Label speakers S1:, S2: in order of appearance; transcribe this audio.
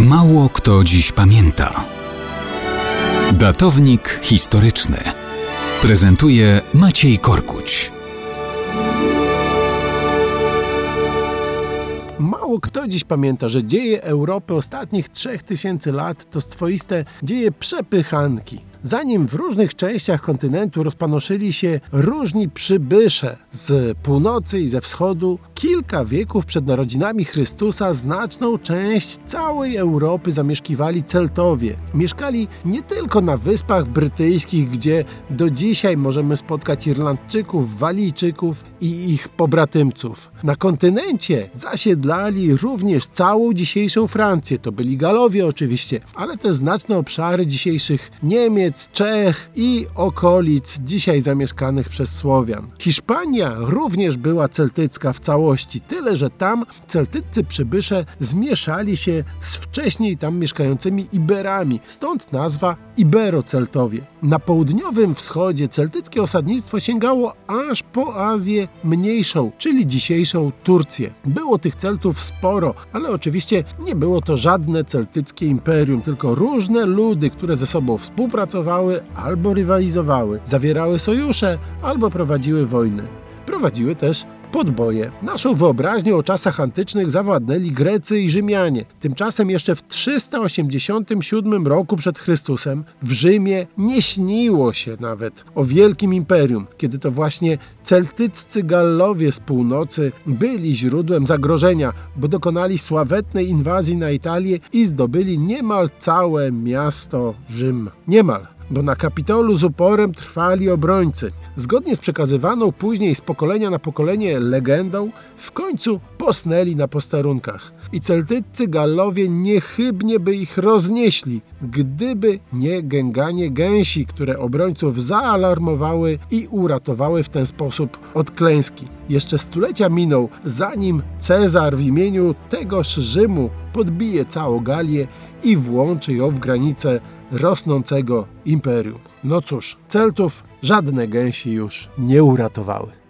S1: Mało kto dziś pamięta. Datownik historyczny prezentuje Maciej Korkuć.
S2: Mało kto dziś pamięta, że dzieje Europy ostatnich 3000 lat to swoiste dzieje przepychanki. Zanim w różnych częściach kontynentu rozpanoszyli się różni przybysze z północy i ze wschodu, kilka wieków przed narodzinami Chrystusa znaczną część całej Europy zamieszkiwali Celtowie. Mieszkali nie tylko na Wyspach Brytyjskich, gdzie do dzisiaj możemy spotkać Irlandczyków, Walijczyków i ich pobratymców. Na kontynencie zasiedlali również całą dzisiejszą Francję. To byli Galowie oczywiście, ale też znaczne obszary dzisiejszych Niemiec, Niemiec, Czech i okolic dzisiaj zamieszkanych przez Słowian. Hiszpania również była celtycka w całości, tyle że tam celtyccy przybysze zmieszali się z wcześniej tam mieszkającymi Iberami, stąd nazwa Ibero-Celtowie. Na południowym wschodzie celtyckie osadnictwo sięgało aż po Azję Mniejszą, czyli dzisiejszą Turcję. Było tych Celtów sporo, ale oczywiście nie było to żadne celtyckie imperium, tylko różne ludy, które ze sobą współpracowały albo rywalizowały, zawierały sojusze albo prowadziły wojny. Prowadziły też podboje. Naszą wyobraźnię o czasach antycznych zawładnęli Grecy i Rzymianie. Tymczasem jeszcze w 387 roku przed Chrystusem w Rzymie nie śniło się nawet o wielkim imperium, kiedy to właśnie celtyccy Gallowie z północy byli źródłem zagrożenia, bo dokonali sławetnej inwazji na Italię i zdobyli niemal całe miasto Rzym. Niemal bo na Kapitolu z uporem trwali obrońcy. Zgodnie z przekazywaną później z pokolenia na pokolenie legendą, w końcu posnęli na posterunkach. I celtyccy Gallowie niechybnie by ich roznieśli, gdyby nie gęganie gęsi, które obrońców zaalarmowały i uratowały w ten sposób od klęski. Jeszcze stulecia minął, zanim Cezar w imieniu tegoż Rzymu podbije całą Galię i włączy ją w granice rosnącego imperium. No cóż, Celtów żadne gęsi już nie uratowały.